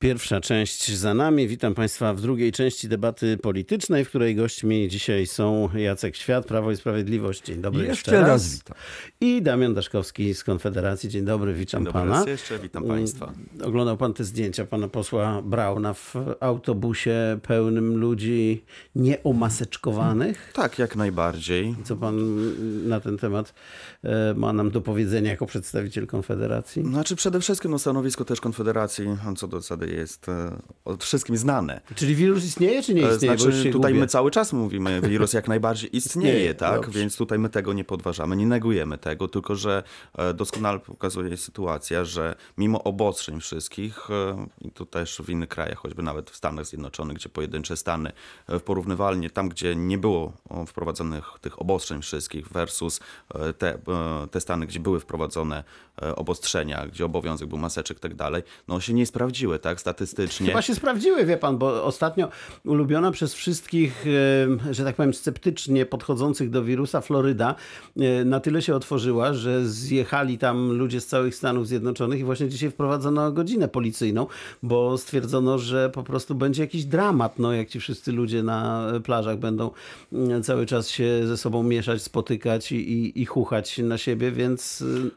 Pierwsza część za nami. Witam Państwa w drugiej części debaty politycznej, w której gośćmi dzisiaj są Jacek Świat, Prawo i Sprawiedliwość. Dzień dobry jeszcze, jeszcze raz. witam. I Damian Daszkowski z Konfederacji. Dzień dobry, witam Dzień dobry Pana. Raz jeszcze, witam Państwa. Oglądał Pan te zdjęcia pana posła Brauna w autobusie pełnym ludzi nieumaseczkowanych? Tak, jak najbardziej. Co Pan na ten temat e, ma nam do powiedzenia jako przedstawiciel Konfederacji? Znaczy przede wszystkim no, stanowisko też Konfederacji co do zasady jest e, wszystkim znane. Czyli wirus istnieje, czy nie E, istnieje? Znaczy tutaj gubię. my cały czas mówimy, wirus jak najbardziej istnieje, Istnieje, tak? dobrze. Więc tutaj my tego nie podważamy, nie negujemy tego, tylko że e, doskonale pokazuje sytuacja, że mimo obostrzeń wszystkich, i tu też w innych krajach, choćby nawet w Stanach Zjednoczonych, gdzie pojedyncze stany porównywalnie tam, gdzie nie było wprowadzonych tych obostrzeń wszystkich versus te, te stany, gdzie były wprowadzone obostrzenia, gdzie obowiązek był maseczek i tak dalej, no się nie sprawdziły, tak? Statystycznie. Chyba się sprawdziły, wie pan, bo ostatnio ulubiona przez wszystkich, e, że tak powiem, sceptycznie podchodzących do wirusa Floryda e, na tyle się otworzyła, że zjechali tam ludzie z całych Stanów Zjednoczonych i właśnie dzisiaj wprowadzono godzinę policyjną, bo stwierdzono, że po prostu będzie jakiś dramat, no jak ci wszyscy ludzie na plażach będą mm, cały czas się ze sobą mieszać, spotykać i, i, i chuchać na siebie, więc y,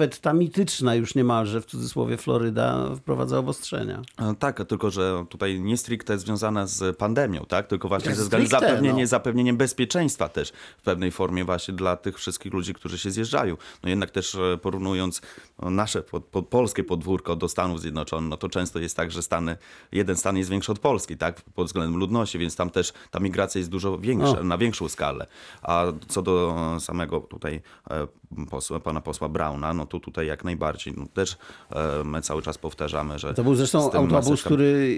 nawet ta mityczna już niemalże w cudzysłowie Floryda wprowadza obostrzenia. E, Tak, tylko że tutaj nie stricte związana z pandemią, tak? Tylko właśnie ze względu zapewnienie, no. zapewnieniem bezpieczeństwa też w pewnej formie właśnie dla tych wszystkich ludzi, którzy się zjeżdżają. No jednak też e, porównując e, nasze pod, pod polskie podwórko do Stanów Zjednoczonych, no to często jest tak, że Stany, jeden stan jest większy od Polski, tak? Pod względem ludności, więc tam też ta migracja jest dużo większa, O. na większą skalę. A co do samego tutaj e, posła, pana posła Brauna, no to tutaj jak najbardziej. No też e, my cały czas powtarzamy, że To był zresztą autobus, maseczkami- który,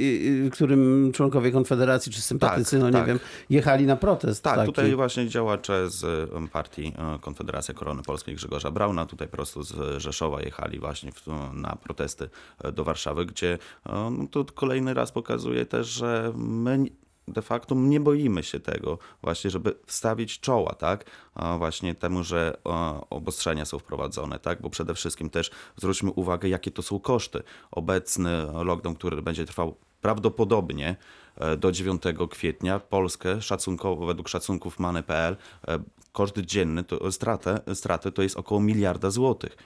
którym członkowie Konfederacji czy sympatycy, Tak, no nie tak. wiem, jechali na protest. Tak, taki. tutaj właśnie działacze z partii e, Konfederacja Korony Polskiej Grzegorza Brauna, tutaj prosto z Rzeszowa jechali właśnie w, na protesty e, do Warszawy, gdzie no, to kolejny raz pokazuje też, że my de facto nie boimy się tego właśnie, żeby wstawić czoła, tak, właśnie temu, że obostrzenia są wprowadzone, tak, bo przede wszystkim też zwróćmy uwagę, jakie to są koszty. Obecny lockdown, który będzie trwał prawdopodobnie e, do 9 kwietnia Polskę szacunkowo, według szacunków many.pl e, koszt dzienny, to stratę, straty to jest około miliarda złotych.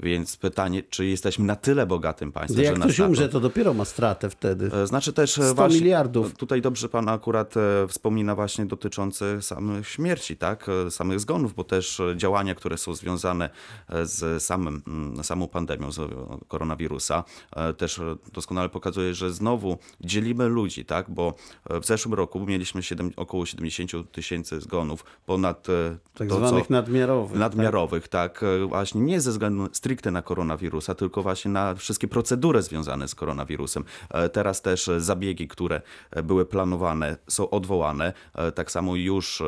Więc pytanie, czy jesteśmy na tyle bogatym państwem, Jak że ktoś nas na to- umrze, to dopiero ma stratę wtedy. E, Znaczy też e, 100 właśnie, miliardów. Tutaj dobrze pan akurat e, wspomina właśnie dotyczące samych śmierci, tak? E, Samych zgonów, bo też e, działania, które są związane e, z samym, mm, samą pandemią z e, koronawirusa, e, też e, doskonale pokazuje, że znowu dzielimy ludzi, tak? Bo e, w zeszłym roku mieliśmy siedem, około 70 tysięcy zgonów, ponad e, Tak to, zwanych co- nadmiarowych. nadmiarowych, tak. e, Właśnie nie ze względu stricte na koronawirusa, tylko właśnie na wszystkie procedury związane z koronawirusem. E, Teraz też e, zabiegi, które e, były planowane, są odwołane. Tak samo już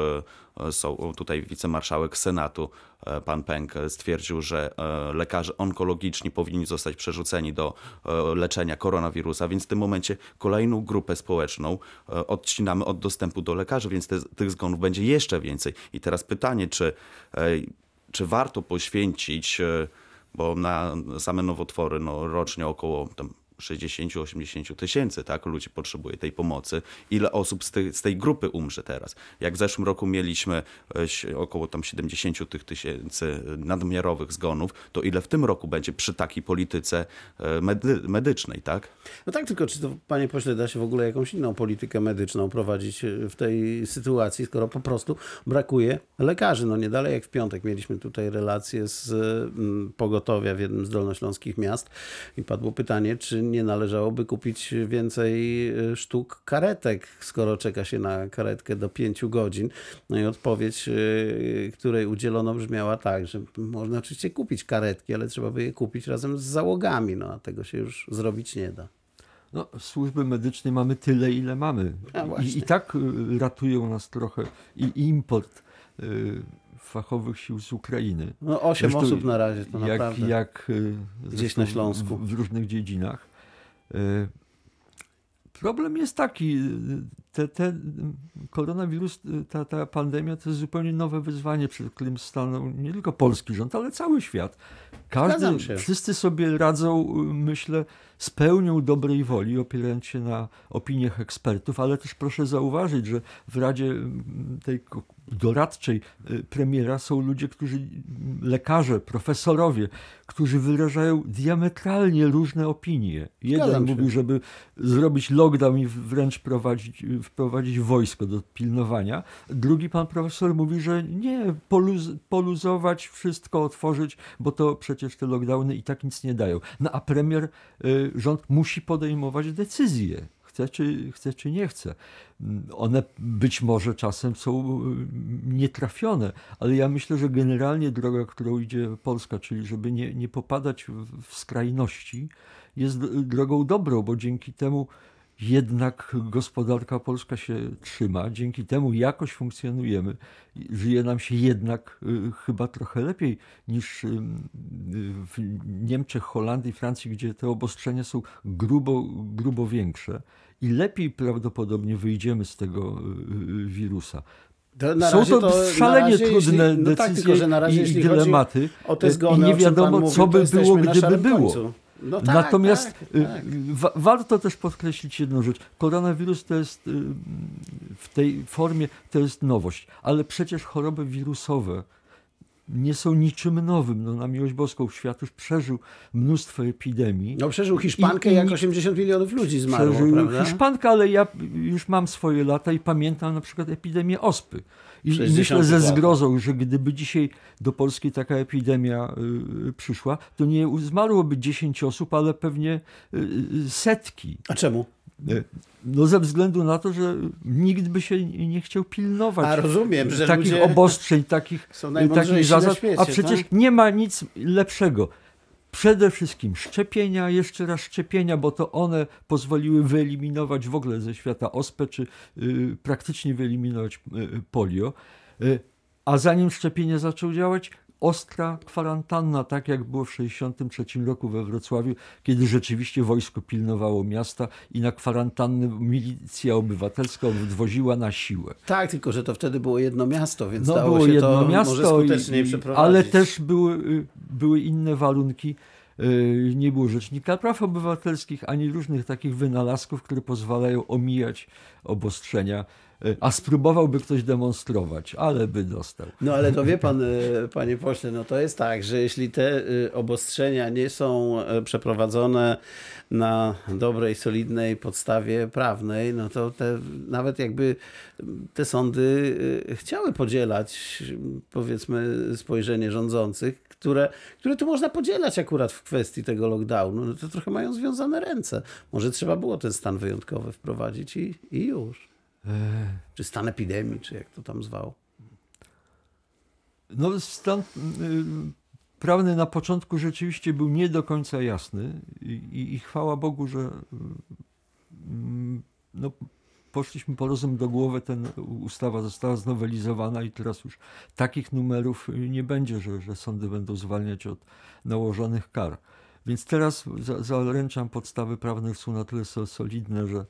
są tutaj wicemarszałek Senatu, pan Pęk, stwierdził, że lekarze onkologiczni powinni zostać przerzuceni do leczenia koronawirusa, więc w tym momencie kolejną grupę społeczną odcinamy od dostępu do lekarzy, więc te, tych zgonów będzie jeszcze więcej. I teraz pytanie, czy czy warto poświęcić, bo na same nowotwory no, rocznie około tam 60-80 tysięcy tak, ludzi potrzebuje tej pomocy. Ile osób z tej, z tej grupy umrze teraz? Jak w zeszłym roku mieliśmy e, około tam 70 tych tysięcy nadmiarowych zgonów, to ile w tym roku będzie przy takiej polityce e, medy, medycznej, tak? No tak, tylko czy to, panie pośle, da się w ogóle jakąś inną politykę medyczną prowadzić e, w tej sytuacji, skoro po prostu brakuje lekarzy. No nie dalej jak w piątek mieliśmy tutaj relację z mm, pogotowia w jednym z dolnośląskich miast i padło pytanie, czy nie należałoby kupić więcej e, sztuk karetek, skoro czeka się na karetkę do pięciu godzin. No i odpowiedź, e, której udzielono brzmiała tak, że można oczywiście kupić karetki, ale trzeba by je kupić razem z załogami, no a tego się już zrobić nie da. No, służby medycznej mamy tyle, ile mamy. I, I tak y, ratują nas trochę i import y, fachowych sił z Ukrainy. No, osiem Zresztą osób na razie, to jak, naprawdę. Jak y, Gdzieś na Śląsku. W, w różnych dziedzinach. Y, Problem jest taki, y, te, te, koronawirus, ta, ta pandemia to jest zupełnie nowe wyzwanie, przed którym stanął nie tylko polski rząd, ale cały świat. Każdy, wszyscy sobie radzą, myślę, z pełnią dobrej woli, opierając się na opiniach ekspertów, ale też proszę zauważyć, że w Radzie tej doradczej y, premiera są ludzie, którzy, lekarze, profesorowie, którzy wyrażają diametralnie różne opinie. Jeden mówi, żeby zrobić lockdown i wręcz prowadzić, wprowadzić wojsko do pilnowania. Drugi pan profesor mówi, że nie, poluz, poluzować wszystko, otworzyć, bo to przecież te lockdowny i tak nic nie dają. No a premier, y, rząd musi podejmować decyzje chce czy, chce, czy nie chce. One być może czasem są y, nietrafione, ale ja myślę, że generalnie droga, którą idzie Polska, czyli żeby nie, nie popadać w, w skrajności, jest drogą dobrą, bo dzięki temu jednak gospodarka polska się trzyma, dzięki temu jakoś funkcjonujemy. Żyje nam się jednak y, chyba trochę lepiej niż y, w Niemczech, Holandii, Francji, gdzie te obostrzenia są grubo, grubo większe i lepiej prawdopodobnie wyjdziemy z tego y, wirusa. To Są to, to szalenie razie, trudne jeśli, no decyzje tak, razie, i, dylematy. Zgony, I nie wiadomo, co by było, gdyby było. No tak, Natomiast tak, tak. Wa warto też podkreślić jedną rzecz. Koronawirus to jest w tej formie to jest nowość, ale przecież choroby wirusowe nie są niczym nowym. No, na miłość boską świat już przeżył mnóstwo epidemii. No przeżył Hiszpankę, I, jak 80 milionów ludzi zmarło, Przeżył prawda? Hiszpankę, ale ja już mam swoje lata i pamiętam na przykład epidemię ospy. I, myślę ze zgrozą, że gdyby dzisiaj do Polski taka epidemia y, przyszła, to nie zmarłoby 10 osób, ale pewnie y, y setki. A czemu? No ze względu na to, że nikt by się nie chciał pilnować a rozumiem, że takich obostrzeń, takich, takich zasad, świecie, a przecież tak? nie ma nic lepszego. Przede wszystkim szczepienia, jeszcze raz szczepienia, bo to one pozwoliły wyeliminować w ogóle ze świata ospę, czy y, praktycznie wyeliminować y, polio. Y, a zanim szczepienie zaczęło działać, ostra kwarantanna, tak jak było w 1963 roku we Wrocławiu, kiedy rzeczywiście wojsko pilnowało miasta i na kwarantannę milicja obywatelska odwoziła na siłę. Tak, tylko że to wtedy było jedno miasto, więc no, dało było się jedno to miasto może skuteczniej i, przeprowadzić. Ale też były, były inne warunki y, nie było rzecznika praw obywatelskich, ani różnych takich wynalazków, które pozwalają omijać obostrzenia Y, a spróbowałby ktoś demonstrować, ale by dostał. No ale to wie pan, y, panie pośle, no to jest tak, że jeśli te y, obostrzenia nie są przeprowadzone na dobrej, solidnej podstawie prawnej, no to te, nawet jakby te sądy chciały podzielać, powiedzmy, spojrzenie rządzących, które, które tu można podzielać akurat w kwestii tego lockdownu, no to trochę mają związane ręce. Może trzeba było ten stan wyjątkowy wprowadzić i, i już. Czy stan epidemii, czy jak to tam zwał? No, stan y, prawny na początku rzeczywiście był nie do końca jasny i, i chwała Bogu, że y, no, poszliśmy po rozum do głowy, ten ustawa została znowelizowana i teraz już takich numerów nie będzie, że, że sądy będą zwalniać od nałożonych kar. Więc teraz zaręczam podstawy prawne są na tyle solidne, że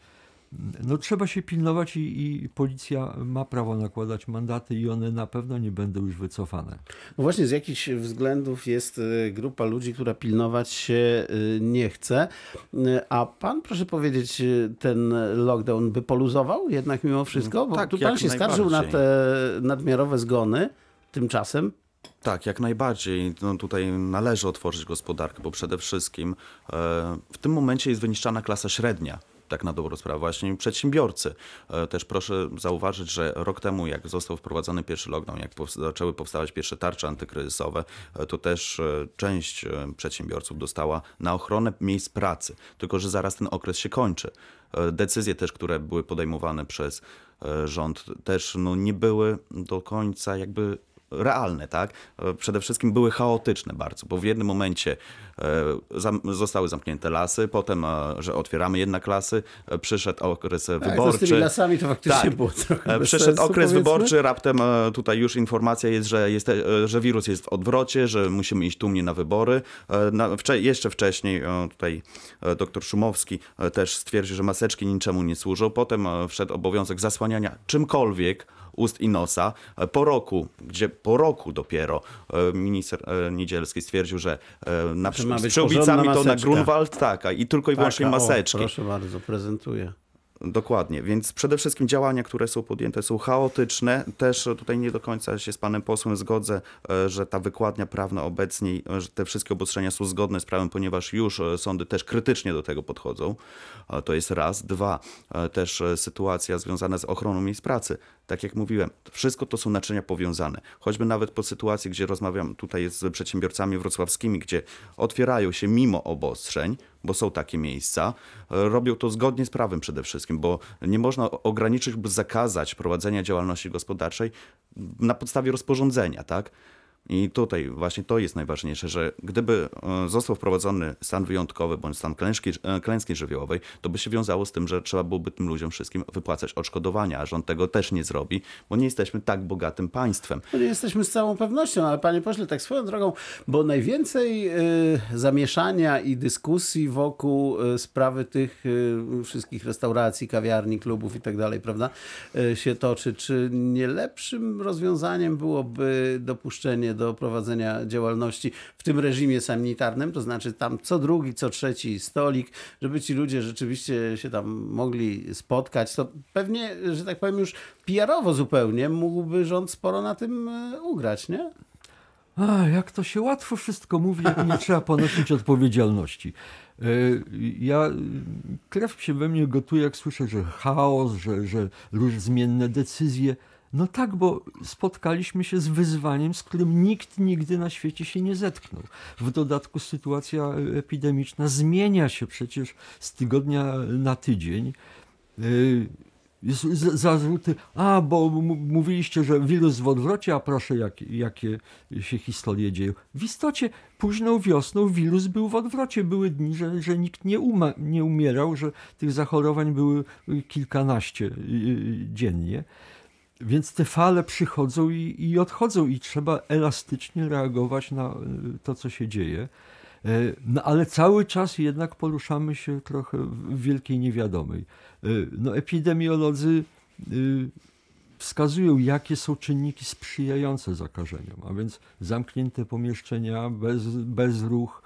no trzeba się pilnować i, i, policja ma prawo nakładać mandaty i one na pewno nie będą już wycofane. No właśnie z jakichś względów jest y, grupa ludzi, która pilnować się y, nie chce. Y, a pan, proszę powiedzieć, ten lockdown by poluzował jednak mimo wszystko? Bo tak, tu pan się skarżył na te nadmiarowe zgony tymczasem. Tak, jak najbardziej. No tutaj należy otworzyć gospodarkę, bo przede wszystkim e, w tym momencie jest wyniszczana klasa średnia tak na dobrą sprawę, właśnie przedsiębiorcy. E, też proszę zauważyć, że rok temu, jak został wprowadzony pierwszy lockdown, jak zaczęły powstawać pierwsze tarcze antykryzysowe, e, to też e, część przedsiębiorców dostała na ochronę miejsc pracy. Tylko, że zaraz ten okres się kończy. Decyzje też, które były podejmowane przez rząd, też no, nie były do końca jakby realne, tak? Przede wszystkim były chaotyczne bardzo, bo w jednym momencie zostały zamknięte lasy, potem, że otwieramy jednak lasy, przyszedł okres tak, wyborczy. Z tymi lasami to faktycznie tak. było trochę Przyszedł sensu, okres powiedzmy. wyborczy, raptem tutaj już informacja jest, że, jest, że wirus jest w odwrocie, że musimy iść tłumnie na wybory. Na, jeszcze wcześniej tutaj dr Szumowski też stwierdził, że maseczki niczemu nie służą. Potem wszedł obowiązek zasłaniania czymkolwiek ust i nosa. Po roku, gdzie po roku dopiero minister Niedzielski stwierdził, że na, z przyłbicami to na Grunwald, tak, i tylko i wyłącznie Taka, maseczki. O, proszę bardzo, prezentuję. Dokładnie, więc przede wszystkim działania, które są podjęte są chaotyczne. Też tutaj nie do końca się z panem posłem zgodzę, że ta wykładnia prawna obecnie, że te wszystkie obostrzenia są zgodne z prawem, ponieważ już sądy też krytycznie do tego podchodzą. To jest raz. Dwa, też sytuacja związana z ochroną miejsc pracy. Tak jak mówiłem, wszystko to są naczynia powiązane. Choćby nawet po sytuacji, gdzie rozmawiam tutaj z przedsiębiorcami wrocławskimi, gdzie otwierają się mimo obostrzeń, bo są takie miejsca, robią to zgodnie z prawem przede wszystkim, bo nie można ograniczyć lub zakazać prowadzenia działalności gospodarczej na podstawie rozporządzenia, tak? I tutaj właśnie to jest najważniejsze, że gdyby został wprowadzony stan wyjątkowy bądź stan klęski, klęski żywiołowej, to by się wiązało z tym, że trzeba byłoby tym ludziom wszystkim wypłacać odszkodowania, a rząd tego też nie zrobi, bo nie jesteśmy tak bogatym państwem. No nie jesteśmy z całą pewnością, ale panie pośle, tak swoją drogą, bo najwięcej y, zamieszania i dyskusji wokół sprawy tych wszystkich restauracji, kawiarni, klubów i tak dalej, prawda, się toczy. Czy nie lepszym rozwiązaniem byłoby dopuszczenie do prowadzenia działalności w tym reżimie sanitarnym, to znaczy tam co drugi, co trzeci stolik, żeby ci ludzie rzeczywiście się tam mogli spotkać, to pewnie, że tak powiem już PR-owo zupełnie mógłby rząd sporo na tym ugrać, nie? A, jak to się łatwo wszystko mówi, jak nie trzeba ponosić odpowiedzialności. Ja, krew się we mnie gotuje, jak słyszę, że chaos, że, że zmienne decyzje. No tak, bo spotkaliśmy się z wyzwaniem, z którym nikt nigdy na świecie się nie zetknął. W dodatku sytuacja epidemiczna zmienia się przecież z tygodnia na tydzień. Zarzuty, a bo mówiliście, że wirus w odwrocie, a proszę, jak, jakie się historie dzieją. W istocie późną wiosną wirus był w odwrocie. Były dni, że, że nikt nie, uma, nie umierał, że tych zachorowań były kilkanaście dziennie. Więc te fale przychodzą i, i, odchodzą, i trzeba elastycznie reagować na to, co się dzieje. No ale cały czas jednak poruszamy się trochę w wielkiej niewiadomej. No, epidemiolodzy wskazują, jakie są czynniki sprzyjające zakażeniom, a więc zamknięte pomieszczenia, bez, bez ruch,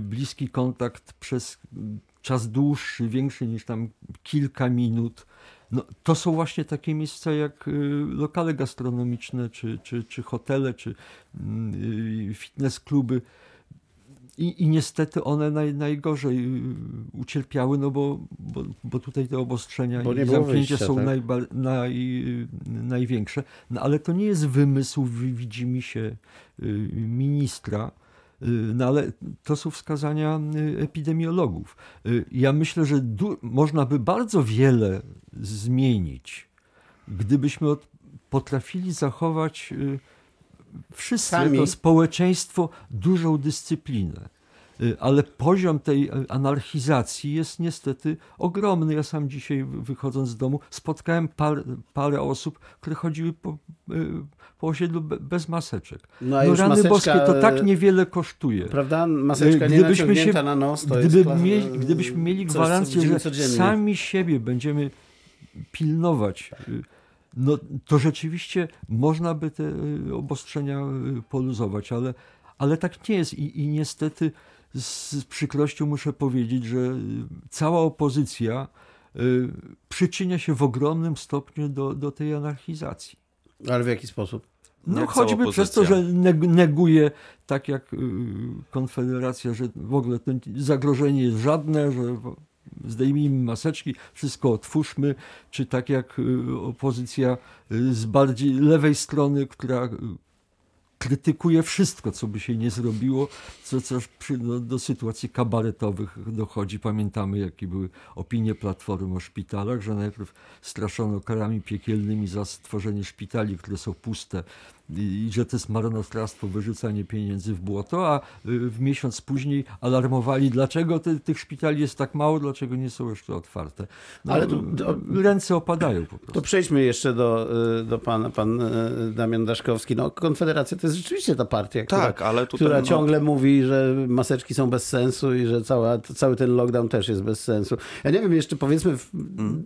bliski kontakt przez czas dłuższy, większy niż tam kilka minut. No, to są właśnie takie miejsca jak lokale gastronomiczne, czy, czy, czy hotele, czy fitness kluby. I, I niestety one naj, najgorzej ucierpiały, no bo, bo, bo tutaj te obostrzenia i zamknięcia wyjścia, są tak? najba, naj, największe. No ale to nie jest wymysł, widzi mi się, y, ministra. Y, No ale to są wskazania y, epidemiologów. Y, Ja myślę, że można by bardzo wiele zmienić, gdybyśmy potrafili zachować wszyscy Sami. jako społeczeństwo dużą dyscyplinę. Y, Ale poziom tej y, anarchizacji jest niestety ogromny. Ja sam dzisiaj wy- wychodząc z domu spotkałem par, parę osób, które chodziły po, y, po osiedlu be, bez maseczek. No, a No rany maseczka, boskie, to tak niewiele kosztuje. Prawda? Maseczka nie Gdybyśmy naciągnięta się- na nos to Gdyby jest mieli, gdybyśmy mieli gwarancję, że codziennie. sami siebie będziemy pilnować, no to rzeczywiście można by te obostrzenia poluzować, ale, ale tak nie jest i, i niestety z, przykrością muszę powiedzieć, że y, cała opozycja y, przyczynia się w ogromnym stopniu do, do tej anarchizacji. Ale w jaki sposób? No Jak choćby przez to, że neg- neguje, tak jak y, Konfederacja, że w ogóle to zagrożenie jest żadne, że zdejmijmy maseczki, wszystko otwórzmy, czy tak jak opozycja z bardziej lewej strony, która krytykuje wszystko, co by się nie zrobiło, co, co przy, no, do sytuacji kabaretowych dochodzi. Pamiętamy, jakie były opinie Platformy o szpitalach, że najpierw straszono karami piekielnymi za stworzenie szpitali, które są puste i że to jest marnotrawstwo, wyrzucanie pieniędzy w błoto, a w miesiąc później alarmowali, dlaczego te, tych szpitali jest tak mało, dlaczego nie są jeszcze otwarte. No, Ale tu, do, ręce opadają po prostu. To przejdźmy jeszcze do, do pana, pan Damian Daszkowski. No, Konfederacja to jest rzeczywiście ta partia, która, tak, ale tutaj, która no... ciągle mówi, że maseczki są bez sensu i że cała, cały ten lockdown też jest bez sensu. Ja nie wiem, jeszcze powiedzmy hmm.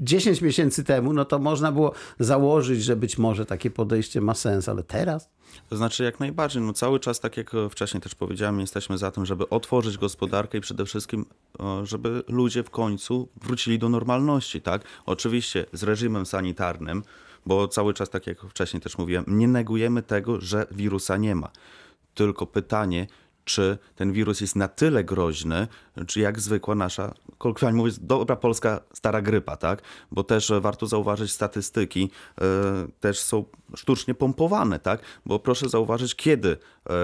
10 miesięcy temu, no to można było założyć, że być może takie podejście ma sens, ale teraz? To znaczy jak najbardziej, no cały czas, tak jak wcześniej też powiedziałem, jesteśmy za tym, żeby otworzyć gospodarkę i przede wszystkim, żeby ludzie w końcu wrócili do normalności, tak? Oczywiście z reżimem sanitarnym, bo cały czas, tak jak wcześniej też mówiłem, nie negujemy tego, że wirusa nie ma. Tylko pytanie, czy ten wirus jest na tyle groźny, czy jak zwykła nasza, kolokwialnie mówiąc, dobra polska stara grypa, tak? Bo też warto zauważyć statystyki, yy, też są sztucznie pompowane, tak? Bo proszę zauważyć, kiedy yy,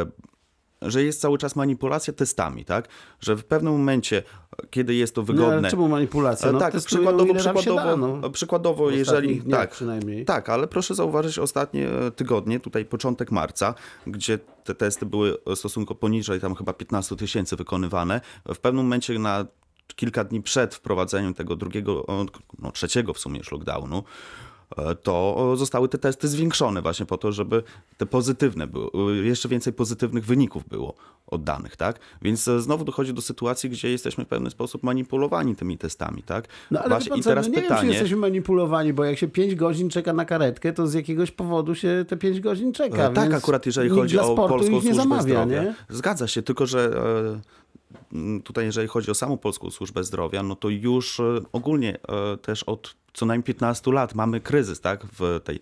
że jest cały czas manipulacja testami, tak? Że w pewnym momencie, kiedy jest to wygodne. No, czemu manipulacja? No, tak, przykładowo, przykładowo, da, no. przykładowo jeżeli. Tak, przynajmniej. tak, ale proszę zauważyć ostatnie tygodnie, tutaj początek marca, gdzie te testy były stosunkowo poniżej, tam chyba 15 tysięcy wykonywane. W pewnym momencie na kilka dni przed wprowadzeniem tego drugiego, no trzeciego w sumie już lockdownu, E, to zostały te testy zwiększone właśnie po to, żeby te pozytywne były, jeszcze więcej pozytywnych wyników było oddanych, tak? Więc e, znowu dochodzi do sytuacji, gdzie jesteśmy w pewien sposób manipulowani tymi testami, tak? No ale właśnie, i teraz no nie pytanie... wiem, czy jesteśmy manipulowani, bo jak się 5 godzin czeka na karetkę, to z jakiegoś powodu się te 5 godzin czeka. E, tak, akurat jeżeli chodzi o Polską Służbę zamawia, Zdrowia. Nie? Zgadza się, tylko że tutaj jeżeli chodzi o samą Polską Służbę Zdrowia, no to już ogólnie też od co najmniej 15 lat mamy kryzys tak, w tej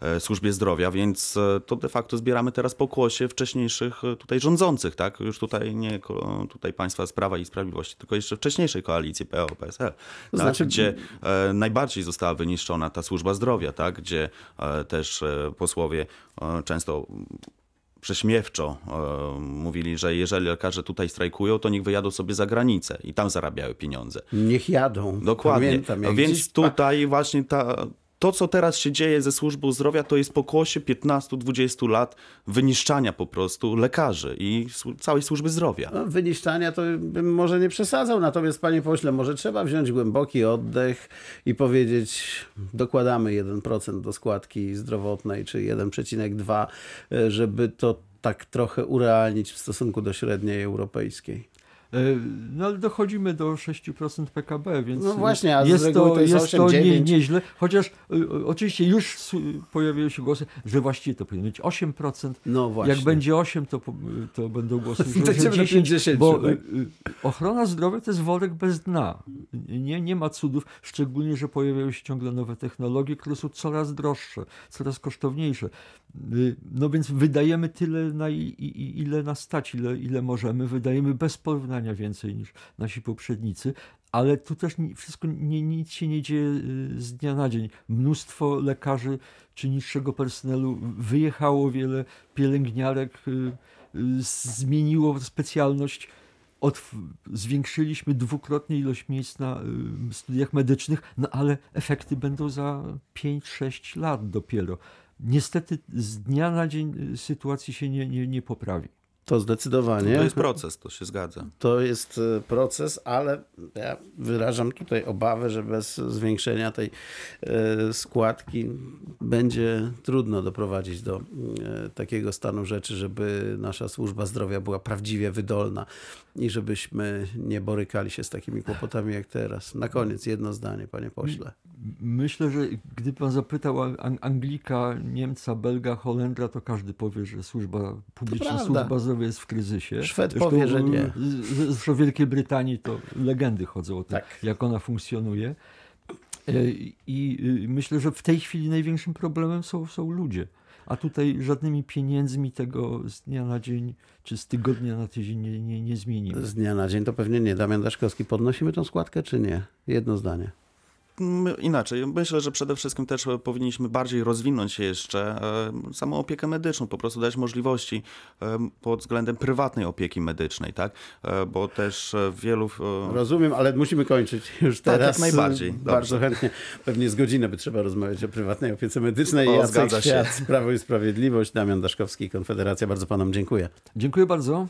e, służbie zdrowia, więc e, to de facto zbieramy teraz pokłosie wcześniejszych e, tutaj rządzących, tak? Już tutaj nie tutaj państwa z Prawa i Sprawiedliwości, tylko jeszcze wcześniejszej koalicji PO-PSL, tak? znaczy... gdzie e, najbardziej została wyniszczona ta służba zdrowia, tak? Gdzie e, też e, posłowie często prześmiewczo e, mówili, że jeżeli lekarze tutaj strajkują, to niech wyjadą sobie za granicę i tam zarabiają pieniądze. Niech jadą. Dokładnie. Pamiętam, Więc gdzieś... tutaj właśnie ta, to, co teraz się dzieje ze służbą zdrowia, to jest pokłosie 15-20 lat wyniszczania po prostu lekarzy i całej służby zdrowia. No, wyniszczania to bym może nie przesadzał, natomiast panie pośle, może trzeba wziąć głęboki oddech i powiedzieć, dokładamy 1% do składki zdrowotnej, czy 1,2, żeby to tak trochę urealnić w stosunku do średniej europejskiej. E, no ale dochodzimy do 6% PKB, więc no właśnie, a jest, to, to jest, jest 8, to nie, nieźle. Chociaż y, oczywiście już pojawiły się głosy, że właściwie to powinno być 8%. No właśnie. Jak będzie 8, to, to będą głosy, że, że 10, 10, bo tak? ochrona zdrowia to jest worek bez dna. Nie, nie ma cudów, szczególnie, że pojawiają się ciągle nowe technologie, które są coraz droższe, coraz kosztowniejsze. No więc wydajemy tyle, na ile nas stać, ile, ile możemy. Wydajemy bez porównania więcej niż nasi poprzednicy, ale tu też wszystko nie, nic się nie dzieje y, z dnia na dzień. Mnóstwo lekarzy czy niższego personelu wyjechało, wiele pielęgniarek y, y, zmieniło specjalność. Od, zwiększyliśmy dwukrotnie ilość miejsc na studiach medycznych, no ale efekty będą za 5-6 lat dopiero niestety z dnia na dzień y, sytuacji się nie, nie, nie poprawi. To zdecydowanie. To jest proces, to się zgadza. To jest e, proces, ale ja wyrażam tutaj obawę, że bez zwiększenia tej e, składki będzie trudno doprowadzić do e, takiego stanu rzeczy, żeby nasza służba zdrowia była prawdziwie wydolna i żebyśmy nie borykali się z takimi kłopotami jak teraz. Na koniec jedno zdanie, panie pośle. Myślę, że gdyby pan zapytał Anglika, Niemca, Belga, Holendra, to każdy powie, że służba publiczna, służba zdrowia jest w kryzysie. Szwed Zresztą, powie, że nie. Zresztą w Wielkiej Brytanii to legendy chodzą o tym, tak. jak ona funkcjonuje. E, I y, myślę, że w tej chwili największym problemem są, są ludzie. A tutaj żadnymi pieniędzmi tego z dnia na dzień, czy z tygodnia na tydzień nie, nie, nie zmienimy. Z dnia na dzień to pewnie nie. Damian Daszkowski, podnosimy tą składkę, czy nie? Jedno zdanie. Inaczej, myślę, że przede wszystkim też powinniśmy bardziej rozwinąć się jeszcze samą opiekę medyczną, po prostu dać możliwości pod względem prywatnej opieki medycznej, tak? Bo też wielu... Rozumiem, ale musimy kończyć już teraz. Tak, jak najbardziej. Bardzo Dobrze. chętnie. Pewnie z godzinę by trzeba rozmawiać o prywatnej opiece medycznej. O, Jacek Świat, Prawo i Sprawiedliwość, Damian Daszkowski, Konfederacja. Bardzo panom dziękuję. Dziękuję bardzo.